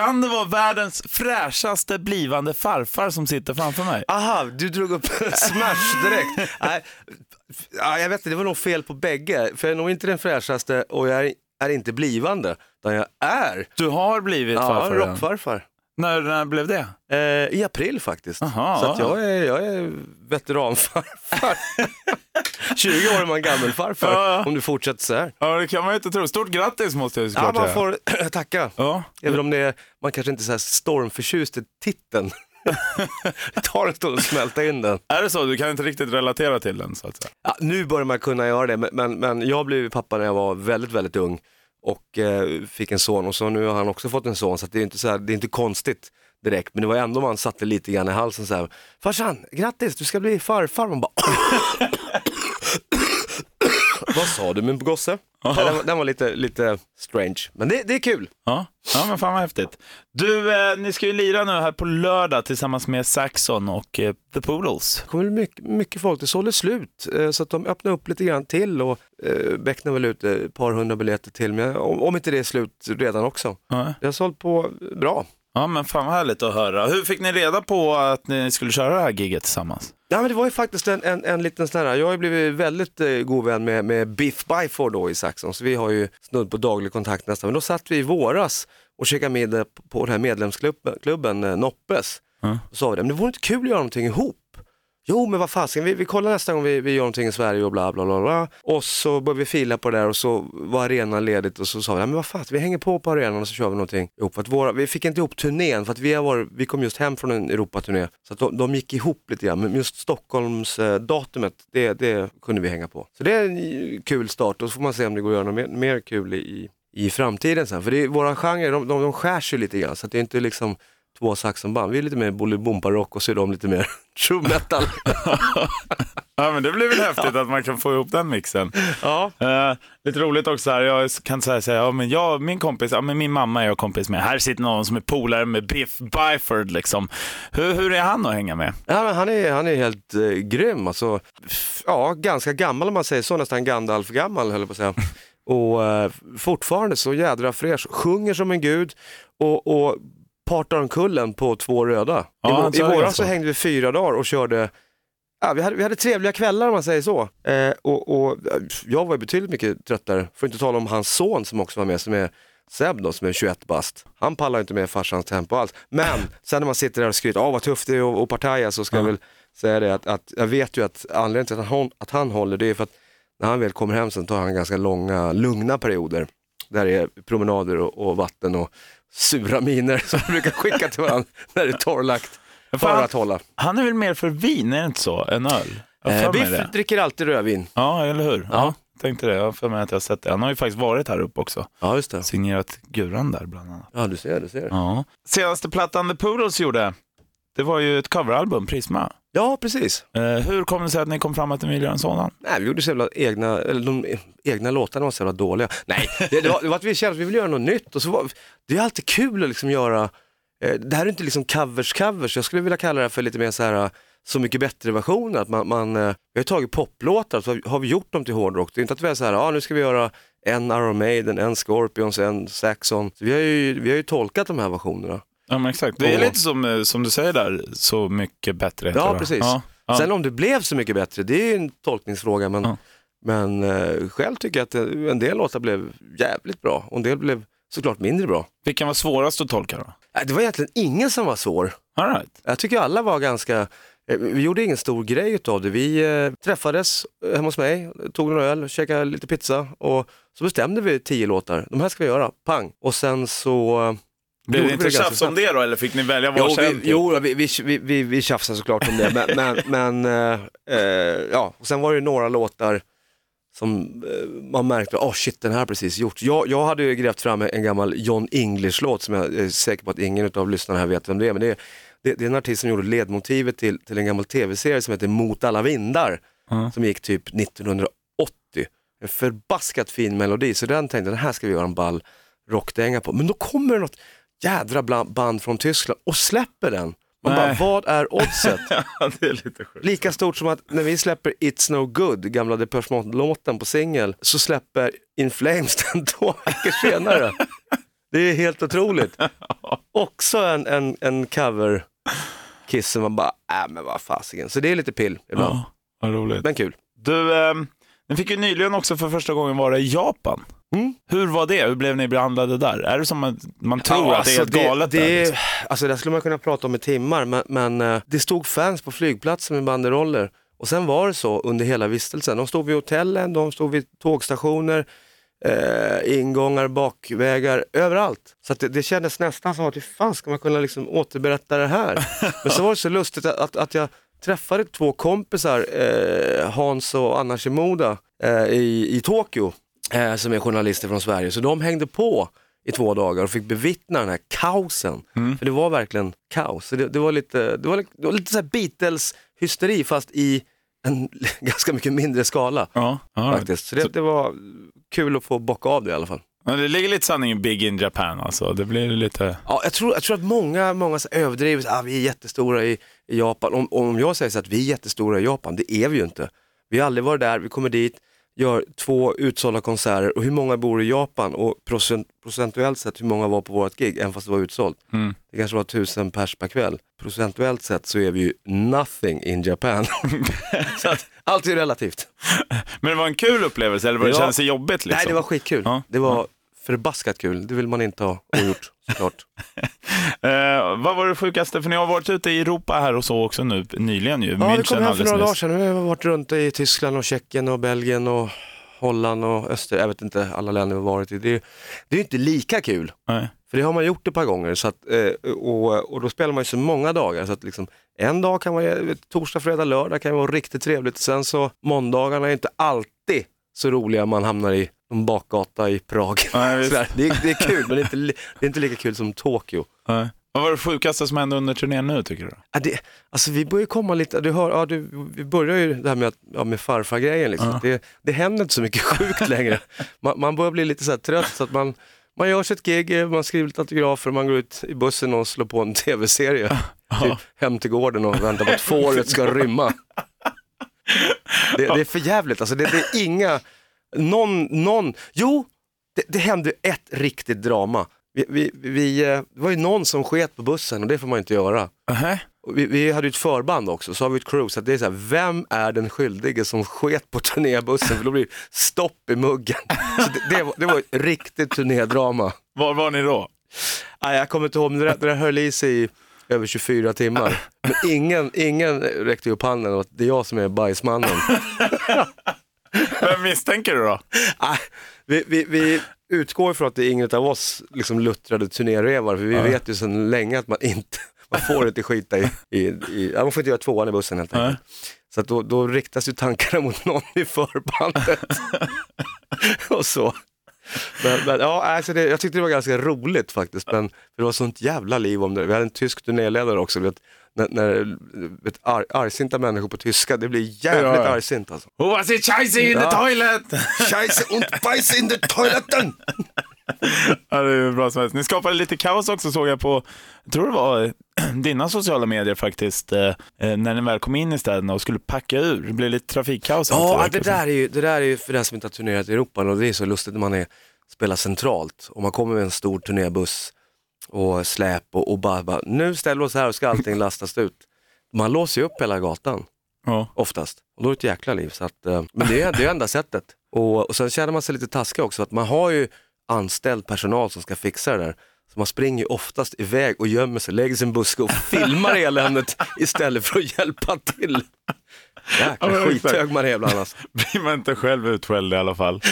Kan det vara världens fräschaste blivande farfar som sitter framför mig? Aha, du drog upp smash direkt. Nej, ja, jag vet inte, det var nog fel på bägge. För jag är nog inte den fräschaste och jag är, är inte blivande. Utan jag är Du har blivit ja, farfar redan. rockfarfar. När, när blev det? Eh, I april faktiskt. Aha. Så att jag, är, jag är veteranfarfar. 20 år är man gammelfarfar Ja. om du fortsätter så här. Ja, det kan man ju inte tro. Stort grattis måste jag ju Ja, såklart man säga. får tacka. Ja. Även om det är, man kanske inte är så här stormförtjust i titeln. det tar en stund att smälta in den. Är det så? Du kan inte riktigt relatera till den så att säga. Ja, nu börjar man kunna göra det, men, men, men jag blev pappa när jag var väldigt, väldigt ung och eh, fick en son och så nu har han också fått en son så det är inte, så här, det är inte konstigt direkt, men det var ändå man satte lite grann i halsen så här, farsan, grattis, du ska bli farfar. Man bara, Vad sa du min gosse? Ja, Den, var- den var lite, lite strange, men det, det är kul. Ja. ja, men fan vad häftigt. Du, eh, ni ska ju lira nu här på lördag tillsammans med Saxon och eh, The Poodles. Det kommer mycket, mycket folk, det sålde slut eh, så att de öppnade upp lite grann till och eh, becknar väl ut ett par hundra biljetter till, men om, om inte det är slut redan också. Ja. Det har sålt på bra. Ja, men fan vad härligt att höra. Hur fick ni reda på att ni skulle köra det här giget tillsammans? Ja, men det var ju faktiskt en, en, en liten sån här, jag har ju blivit väldigt eh, god vän med, med Biff Byford då i Saxon, så vi har ju snudd på daglig kontakt nästan. Men då satt vi i våras och käkade middag på, den här medlemsklubben, klubben, eh, Noppes. Ja. Och sa vi det, men det vore inte kul att göra någonting ihop. Jo men vad fasen, vi, vi kollar nästa gång vi, vi gör någonting i Sverige och bla bla bla. bla. Och så började vi fila på det där och så var arenan ledigt och så sa vi, "Ja, men vad fan, vi hänger på på arenan och så kör vi någonting ihop. För att våra, vi fick inte ihop turnén för att vi, har varit, vi kom just hem från en Europaturné. Så att de, de gick ihop lite grann, men just Stockholms eh, datumet, det, det kunde vi hänga på. Så det är en kul start och så får man se om det går att göra något mer, mer kul i, i framtiden sen. För det är, våra genrer, de, de, de skär sig lite grann så att det är inte liksom två saxonband. Vi är lite mer Bolibompa-rock och så är de lite mer true metal. Ja, men det blir väl häftigt att man kan få ihop den mixen. ja. Eh, lite roligt också här, jag kan säga, säga ja, men jag, min kompis, ja, men min mamma är jag kompis med. Här sitter någon som är polare med Biff Byford liksom. Hur, hur är han att hänga med? Ja, men han, är, han är helt eh, grym. Alltså, ja, ganska gammal om man säger så, nästan Gandalf-gammal höll jag på att säga. Och eh, fortfarande så jädra fräsch, sjunger som en gud och, och partar omkullen på två röda. Ja, I, I våras så så. hängde vi fyra dagar och körde Ja, vi, hade, vi hade trevliga kvällar om man säger så. Eh, och, och eh, jag var betydligt mycket tröttare, för att inte tala om hans son som också var med, som är Seb då, som är 21 bast. Han pallar inte med farsans tempo alls. Men sen när man sitter där och skryter, åh vad tufft det är att- partaja, så ska jag väl säga det att, att jag vet ju att anledningen till att han, att han håller, det är för att när han väl kommer hem sen tar han ganska långa, lugna perioder. Där det är promenader och, och vatten och sura miner som vi brukar skicka till varandra när det är torrlagt. För Fan. att hålla. Han är väl mer för vin, är det inte så, än öl? Jag Eh, det. dricker alltid rödvin. Ja, eller hur? Ja. Ja. tänkte det. Jag har för mig att jag har sett det. Han har ju faktiskt varit här uppe också. Ja, just det. Signerat Guran där bland annat. Ja, du ser, du ser. Ja. Senaste plattan The Poodles gjorde, det var ju ett coveralbum, Prisma. Ja, precis. Eh, hur kom det sig att ni kom fram att ni ville göra en sådan? Nej, vi gjorde så jävla egna, eller de egna låtarna var så jävla dåliga. Nej, det, det, var, det var att vi kände att vi ville göra något nytt och så var, det är alltid kul att liksom göra, eh, det här är inte liksom covers covers, jag skulle vilja kalla det för lite mer så här eh, så mycket bättre versioner, att man, man eh, vi har tagit poplåtar så har vi gjort dem till hårdrock. Det är inte att vi är så här, ja nu ska vi göra en Iron Maiden, en Scorpions, en Saxon. Så vi, har ju, vi har ju tolkat de här versionerna. Ja, men exakt. Det är Och- lite som, eh, som du säger där, så mycket bättre. Ja, precis. Ja, ja. Sen om det blev så mycket bättre, det är ju en tolkningsfråga, men, Ja. men eh, själv tycker jag att en del låtar blev jävligt bra och en del blev såklart mindre bra. Vilken var svårast att tolka då? Det var egentligen ingen som var svår. All right. Jag tycker alla var ganska, eh, vi gjorde ingen stor grej utav det. Vi eh, träffades hemma hos mig, tog en öl, käkade lite pizza och så bestämde vi tio låtar. De här ska vi göra, pang. Och sen så Blev det inte tjafs om det då, eller fick ni välja Jo, varsin? vi, typ? jo vi, vi, vi, vi, vi tjafsade såklart om det, men, men, men eh, eh, ja, och sen var det några låtar som eh, man märkte, åh oh shit den här precis gjort. Jag, jag hade ju grävt fram en gammal John English-låt som jag är säker på att ingen av lyssnarna här vet vem det är, men det är, det, det är en artist som gjorde ledmotivet till, till en gammal tv-serie som heter Mot alla vindar, Ja. som gick typ 1980. En förbaskat fin melodi, så den tänkte jag, den här ska vi göra en ball rockdänga på. Men då kommer det något jädra band från Tyskland och släpper den. Man bara, Nej. vad är oddset? Det är lite sjukt. Lika stort som att när vi släpper It's No Good, gamla Depeche Mode-låten på singel, så släpper In Flames den två veckor senare. Det är helt otroligt. också en, en, en cover Kiss som man bara, äh men vad fasiken. Så det är lite pill ibland, Ja, vad roligt. men kul. Du, eh, ni fick ju nyligen också för första gången vara i Japan. Mm. Hur var det? Hur blev ni behandlade där? Är det som att man tror Ja, att det är alltså, helt galet det, där? liksom? Alltså det skulle man kunna prata om i timmar, men, men eh, det stod fans på flygplatsen med banderoller. Och sen var det så under hela vistelsen. De stod vid hotellen, de stod vid tågstationer, eh, ingångar, bakvägar, överallt. Så det, det kändes nästan som att hur fan ska man kunna liksom återberätta det här? Men så var det så lustigt att, att, att jag träffade två kompisar, eh, Hans och Anna Shimoda, eh, i, i Tokyo, eh, som är journalister från Sverige. Så de hängde på i två dagar och fick bevittna den här kaosen. För det var verkligen kaos. Det, det var lite, det var, lite- det var lite så Beatles-hysteri fast i en ganska mycket mindre skala. Ja, ja. Faktiskt. Så det, det var kul att få bocka av det i alla fall. Men det ligger lite sanning i Big in Japan alltså. Det blir lite... Ja, jag, tror, jag tror att många, många överdriver, ah, vi är jättestora i, i Japan. Om, om jag säger så att vi är jättestora i Japan, det är vi ju inte. Vi har aldrig varit där, vi kommer dit, gör två utsålda konserter och hur många bor i Japan och procent, procentuellt sett hur många var på vårt gig, även fast det var utsålt. Mm. Det kanske var tusen pers per kväll. Procentuellt sett så är vi ju nothing in Japan. så att, allt är relativt. Men det var en kul upplevelse eller var det Ja. kändes det jobbigt liksom? Nej, det var skitkul. Ja. Det var förbaskat kul, det vill man inte ha ogjort såklart. Eh, vad var det sjukaste? För ni har varit ute i Europa här och så också nu nyligen ju. Ja, vi München kom hem för några dagar sedan. Vi har varit runt i Tyskland och Tjeckien och Belgien och Holland och Öster. Jag vet inte alla länder vi har varit i. Det är, det är inte lika kul. Nej. För det har man gjort ett par gånger så att, eh, och, och då spelar man ju så många dagar. Så att liksom, en dag kan man, vet, torsdag, fredag, lördag kan vara riktigt trevligt. Sen så måndagarna är inte alltid så roliga man hamnar i någon bakgata i Prag. Nej. Sådär. det, är, det är kul men det är, inte, det är inte lika kul som Tokyo. Nej. Vad var det sjukaste som hände under turnén nu tycker du? Ja, det, alltså vi börjar komma lite, du hör, ja, du, vi börjar ju det här med, att, ja, med farfar-grejen. Liksom. Ja. Det, det händer inte så mycket sjukt längre. Man, man börjar bli lite så trött så att man, man gör sitt gig, man skriver lite autografer, man går ut i bussen och slår på en tv-serie. Typ hem till gården och väntar på att fåret ska rymma. Det, det är för jävligt. alltså det, det är inga, någon, någon, jo, det, det hände ett riktigt drama. Vi, vi, vi, eh, det var ju någon som sket på bussen och det får man inte göra. Uh-huh. Vi, vi hade ju ett förband också, så har vi ett crew, så att det är så här, vem är den skyldige som sket på turnébussen? För då blir det stopp i muggen. Så det, det, var, det var ett riktigt turnédrama. Var var ni då? Nej, jag kommer inte ihåg, men det där, det där höll i sig i över 24 timmar. Men ingen, ingen räckte upp handen och det är jag som är bajsmannen. Vem misstänker du då? Nej, vi, vi, vi utgår ifrån att det är ingen av oss liksom luttrade turnérevar, för vi Ja. vet ju sedan länge att man inte man får inte skita i, i, i ja, man får inte göra tvåan i bussen helt enkelt. Så att då, då riktas ju tankarna mot någon i förbandet. och så. Men, men ja, alltså det, jag tyckte det var ganska roligt faktiskt, men det var sånt jävla liv om det. Vi hade en tysk turnéledare också, vet, när, när vet, ar, argsinta människor på tyska, det blir jävligt Ja, argsint alltså. Who was it chasing in the Ja. toilet? Scheisse und beiße in den toiletten! ja, det är ju bra som helst. Ni skapade lite kaos också såg jag på, jag tror det var dina sociala medier faktiskt, eh, eh, när ni väl kom in i städerna och skulle packa ur. Det blev lite trafikkaos. Ja, det där, är ju, det där är ju för den som inte har turnerat i Europa och det är så lustigt när man är, spelar centralt och man kommer med en stor turnébuss och släp och, och bara, bara, nu ställer vi oss här och ska allting lastas ut. Man låser ju upp hela gatan Ja. oftast och då är det ett jäkla liv. Så att, eh, men det är det är enda sättet. Och, och sen känner man sig lite taskig också, att man har ju anställd personal som ska fixa det där. Så man springer ju oftast iväg och gömmer sig, lägger sin buske och filmar eländet istället för att hjälpa till. Ja, Jäkla men exakt. skithög man är ibland alltså. Blir man inte själv utskälld i alla fall.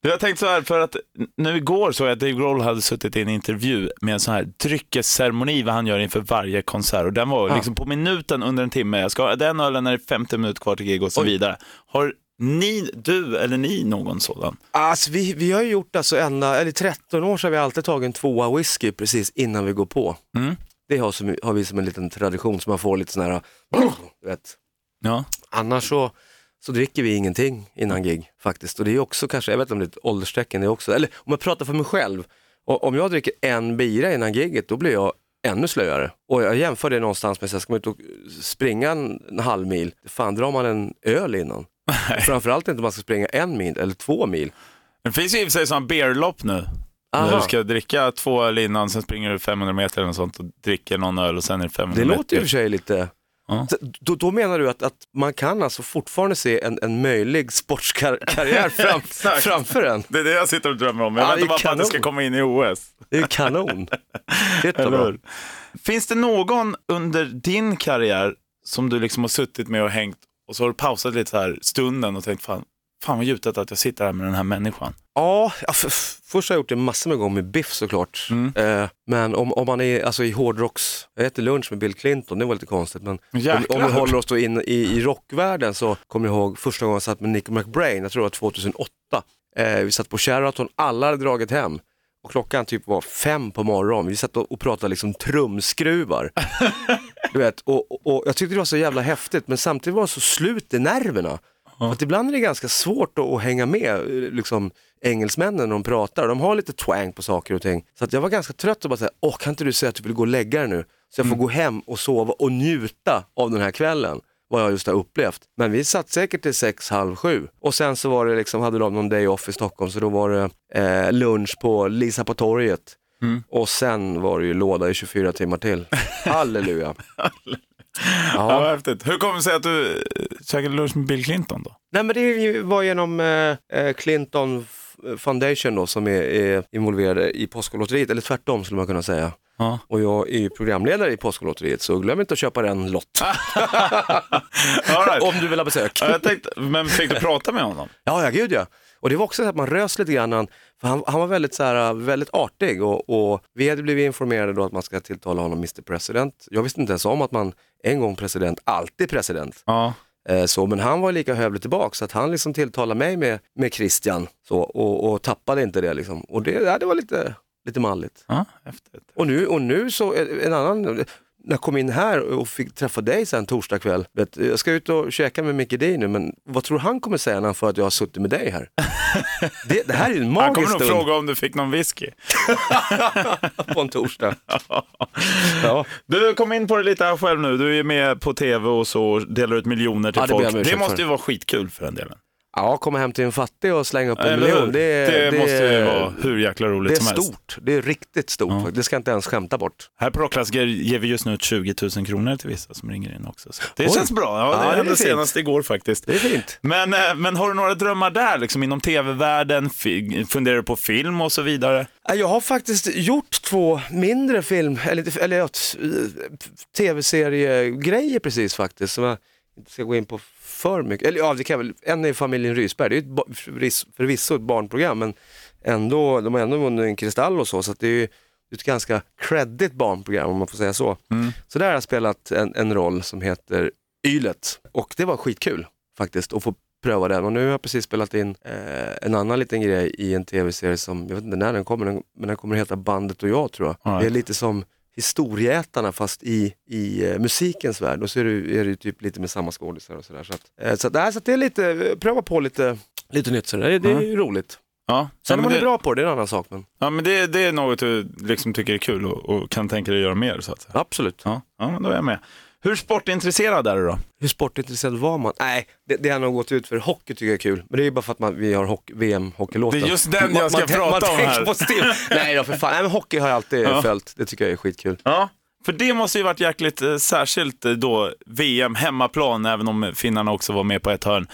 Jag tänkte så här, för att nu igår såg jag att Dave Grohl hade suttit i en intervju med en sån här dryckesceremoni vad han gör inför varje konsert och den var Ja. liksom på minuten under en timme. Jag ska ha den ölen när det är 50 minuter kvar till gig och så Oj. vidare. Har ni, du eller ni någon sådan? Alltså, vi, vi har ju gjort alltså ända, eller i 13 år så har vi alltid tagit en tvåa whisky precis innan vi går på. Mm. Det har, som, har vi som en liten tradition så man får lite sån här, du vet. Ja. Annars så, så dricker vi ingenting innan gig faktiskt. Och det är också kanske, jag vet inte om det är ett ålderstecken det också. Eller om jag pratar för mig själv, och, om jag dricker en bira innan giget då blir jag ännu slöare. Och jag jämför det någonstans med, så ska man ut och springa en, en halv mil, fan drar man en öl innan? Och Framförallt inte om man ska springa en mil eller två mil. Det finns ju i och för sig sådana beerlopp nu. Aha. du ska dricka två öl innan, sen springer du 500 meter eller något sånt och dricker någon öl och sen är det 500 Det meter. låter ju i och för sig lite... Ja. Då, då menar du att, att man kan alltså fortfarande se en, en möjlig sportskarriär fram, framför en? Det är det jag sitter och drömmer om. Jag Ja, det väntar bara på att det ska komma in i OS. Det är kanon. Finns det någon under din karriär som du liksom har suttit med och hängt och så har du pausat lite så här stunden och tänkt fan, fan vad gjutet att jag sitter här med den här människan. Ja, ja, f- f- först har jag gjort det massor med gånger med Biff såklart. Mm. Eh, men om, om man är alltså, i hårdrocks, jag äter lunch med Bill Clinton, det var lite konstigt. Men om, om vi håller oss då in i, i rockvärlden så kommer jag ihåg första gången jag satt med Nick McBrain, jag tror det var 2008. Eh, vi satt på Sheraton, alla hade dragit hem. Och klockan typ var fem på morgonen. Vi satt och, pratade liksom trumskruvar. du vet, och, och, och jag tyckte det var så jävla häftigt men samtidigt var det så slut i nerverna. Ja. Att ibland är det ganska svårt att, att hänga med eh, liksom, engelsmännen när de pratar. De har lite twang på saker och ting. Så att jag var ganska trött och bara säga, åh kan inte du säga att du vill gå och lägga dig nu? Så jag får gå hem och sova och njuta av den här kvällen. Vad jag just har upplevt. Men vi satt säkert till sex, halv sju. Och sen så var det liksom, hade de någon day off i Stockholm så då var det eh, lunch på Lisa på torget. Mm. Och sen var det ju låda i 24 timmar till. Halleluja. Ja, Ja. vad häftigt. Hur kommer det sig att du käkade lunch med Bill Clinton då? Nej men det var genom eh, eh, Clinton Foundation då som är, är involverade i Påskolotteriet, eller tvärtom skulle man kunna säga. Ja. Och jag är ju programledare i Påskolotteriet så glöm inte att köpa en lott. Right. Om du vill ha besök. Ja, tänkte, men fick du prata med honom? Ja, ja gud ja. Och det var också så att man rös lite grann, för han, han var väldigt, så här, väldigt artig och, och vi hade blivit informerade då att man ska tilltala honom Mr President. Jag visste inte ens om att man en gång president, alltid president. Ja. Eh, Så, men han var lika hövlig tillbaka så att han liksom tilltalade mig med, med Christian så, och, och tappade inte det. Liksom. Och det, ja, det var lite, lite malligt. ja, häftigt. Och nu, och nu så, eh, en annan, när jag kom in här och fick träffa dig sen torsdag kväll. Vet, jag ska ut och käka med Micke D nu men vad tror han kommer säga när han får att jag har suttit med dig här? Det, det här är en Han magisk kommer nog stund fråga om du fick någon whisky. på en torsdag. Ja. Du kom in på det lite här själv nu. Du är med på tv och så delar ut miljoner till Ja, det ber folk. Det, måste för. ju vara skitkul för den delen. Ja, komma hem till en fattig och slänga upp en Eller miljon. Det, det, måste ju vara hur jäkla roligt Det är som helst. stort, det är riktigt stort. Ja. Det ska jag inte ens skämta bort. Här på Rockklassiker ger vi just nu ut 20 000 kronor till vissa som ringer in också. Så det Oj. känns bra. Ja, Ja, det det är hände senast igår faktiskt. Det är fint. Men, eh, men har du några drömmar där, liksom inom tv-världen? Funderar du på film och så vidare? Ja, Jag har faktiskt gjort två mindre film, eller, eller ja, t- tv-seriegrejer precis faktiskt, som jag inte ska gå in på för mycket. Eller ja, det kan väl, en är Familjen Rysberg, det är ju ett, förvisso- ett barnprogram, men ändå, de har ändå vunnit en Kristall och så, så att det är ju ett ganska creddigt barnprogram om man får säga så. Mm. Så där har jag spelat en, en roll som heter Ylet och det var skitkul faktiskt att få pröva den och nu har jag precis spelat in eh, en annan liten grej i en tv-serie som, jag vet inte när den kommer, men den kommer heta Bandet och jag tror jag. Right. Det är lite som Historieätarna fast i, i eh, musikens värld och så är det, är det typ lite med samma skådisar och sådär. Så, att, eh, så, att, nej, så att det är lite, pröva på lite, lite nytt sådär. Det, det är ju roligt. Ja, Sen om man är bra på det, det är en annan sak. Men ja, men det, det är något du liksom tycker är kul och, och kan tänka dig göra mer. Så att säga. absolut. Ja, ja, men då är jag med. Hur sportintresserad är du då? Hur sportintresserad var man? Nej, det, det har nog gått ut för hockey tycker jag är kul. Men det är ju bara för att man, vi har hockey, VM-hockeylåten. Det är just den jag ska man, prata man om här. På stil. Nej då för fan, Nej, men hockey har jag alltid Ja. följt. Det tycker jag är skitkul. Ja, för det måste ju varit jäkligt eh, särskilt eh, då VM hemmaplan, även om finnarna också var med på ett hörn.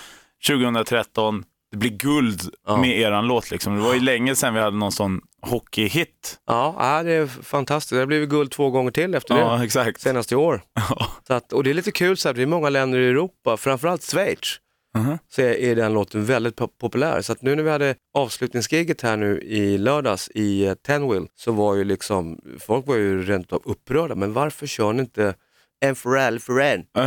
2013, det blir guld Ja. med eran låt liksom. Det var ju länge sedan vi hade någon sån hockeyhit. Ja, ja, det är fantastiskt. Det har blivit guld två gånger till efter det. Ja, exakt. Senast i år. Så att, och det är lite kul så här, det är många länder i Europa, framförallt Schweiz, Mhm. så är, den låten väldigt pop- populär. Så att nu när vi hade avslutningsgiget här nu i lördags i uh, Tenwil så var ju liksom, folk var ju rent av upprörda, men varför kör ni inte en för all för en?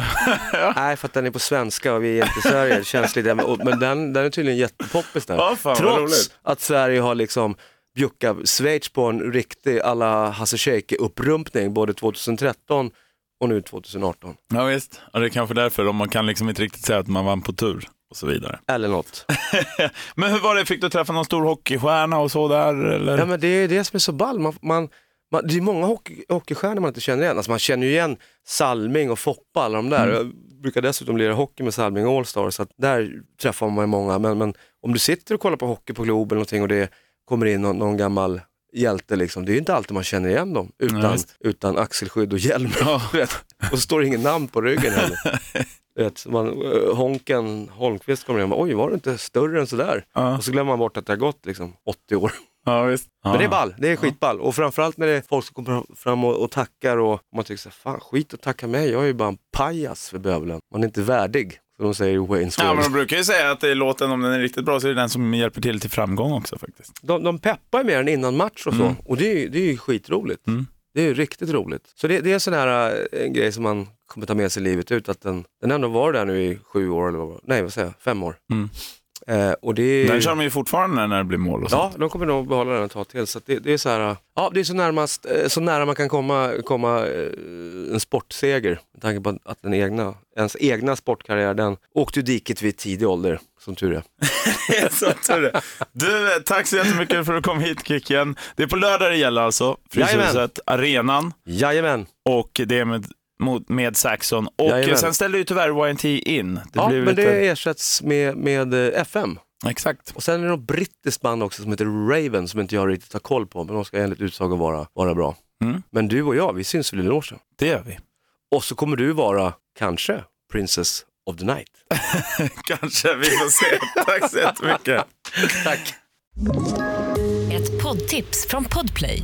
Nej, för att den är på svenska och vi är inte i Sverige. Det känns lite, men, men den, den är tydligen jättepoppis där. Ja, fan, vad Trots roligt. att Sverige har liksom bjuckat Schweiz på en riktig alla Hasse Scheike-upprumpning både 2013 och nu 2018. Ja, visst. Ja, det är kanske därför, om man kan liksom inte riktigt säga att man vann på tur och så vidare. Eller något. Men hur var det, fick du träffa någon stor hockeystjärna och så där? Eller? Ja men det är det som är så ball. Man, man, man, det är många hockey, hockeystjärnor man inte känner igen. Alltså man känner ju igen Salming och Foppa, alla de där. Jag brukar dessutom lira hockey med Salming Allstar så att där träffar man ju många. Men, men om du sitter och kollar på hockey på Globen eller någonting och det kommer in någon, någon gammal hjälte liksom. Det är ju inte alltid man känner igen dem utan, Nej, utan axelskydd och hjälm. Ja. Och så står det ingen namn på ryggen heller. Vet, man, eh, Honken Holmqvist kommer in och bara, oj var du inte större än sådär? Ja, Och så glömmer man bort att det har gått liksom 80 år. Ja visst. Ja. Men det är ball, det är skitball. Och framförallt när det är folk som kommer fram och, och tackar och man tycker så här, fan skit och tacka mig, jag är ju bara en pajas för bövelen. Man är inte värdig, som de säger i Wayne's Ja, men de brukar ju säga att det är låten, om den är riktigt bra, så är det den som hjälper till till framgång också faktiskt. de, de peppar ju mer än innan match och så. Mm. Och det är, ju- det är ju skitroligt. Mm. Det är ju riktigt roligt. Så det, det är en sån här eh, en grej som man kommer ta med sig livet ut, att den, den ändå var där nu i sju år, eller vad, nej vad säger jag, fem år. Mm. Eh, och det är, Den kör de ju fortfarande när det blir mål och Ja, sånt. de kommer nog behålla den ett tag till. Så det, det är så här, ja det är så, närmast, eh, så nära man kan komma, komma eh, en sportseger. Med tanke på att den egna, ens egna sportkarriär, den åkte ju diket vid tidig ålder, som tur är. så tur det. Du, tack så jättemycket för att du kom hit Kicken. Det är på lördag det gäller alltså. Fryshuset, arenan Jajamän, och det är med, mot, med Saxon. Och Jajamän. sen ställde ju tyvärr YNT in. Det ja, blir men lite... det ersätts med, med eh, FM. Exakt. Och sen är det något brittiskt band också som heter Raven som inte jag riktigt har koll på, men de ska enligt utsago vara, vara bra. Mm. Men du och jag, vi syns väl i logen. Det gör vi. Och så kommer du vara, kanske, Princess of the Night. Kanske, vi får se. tack så jättemycket. Tack. Ett poddtips från Podplay.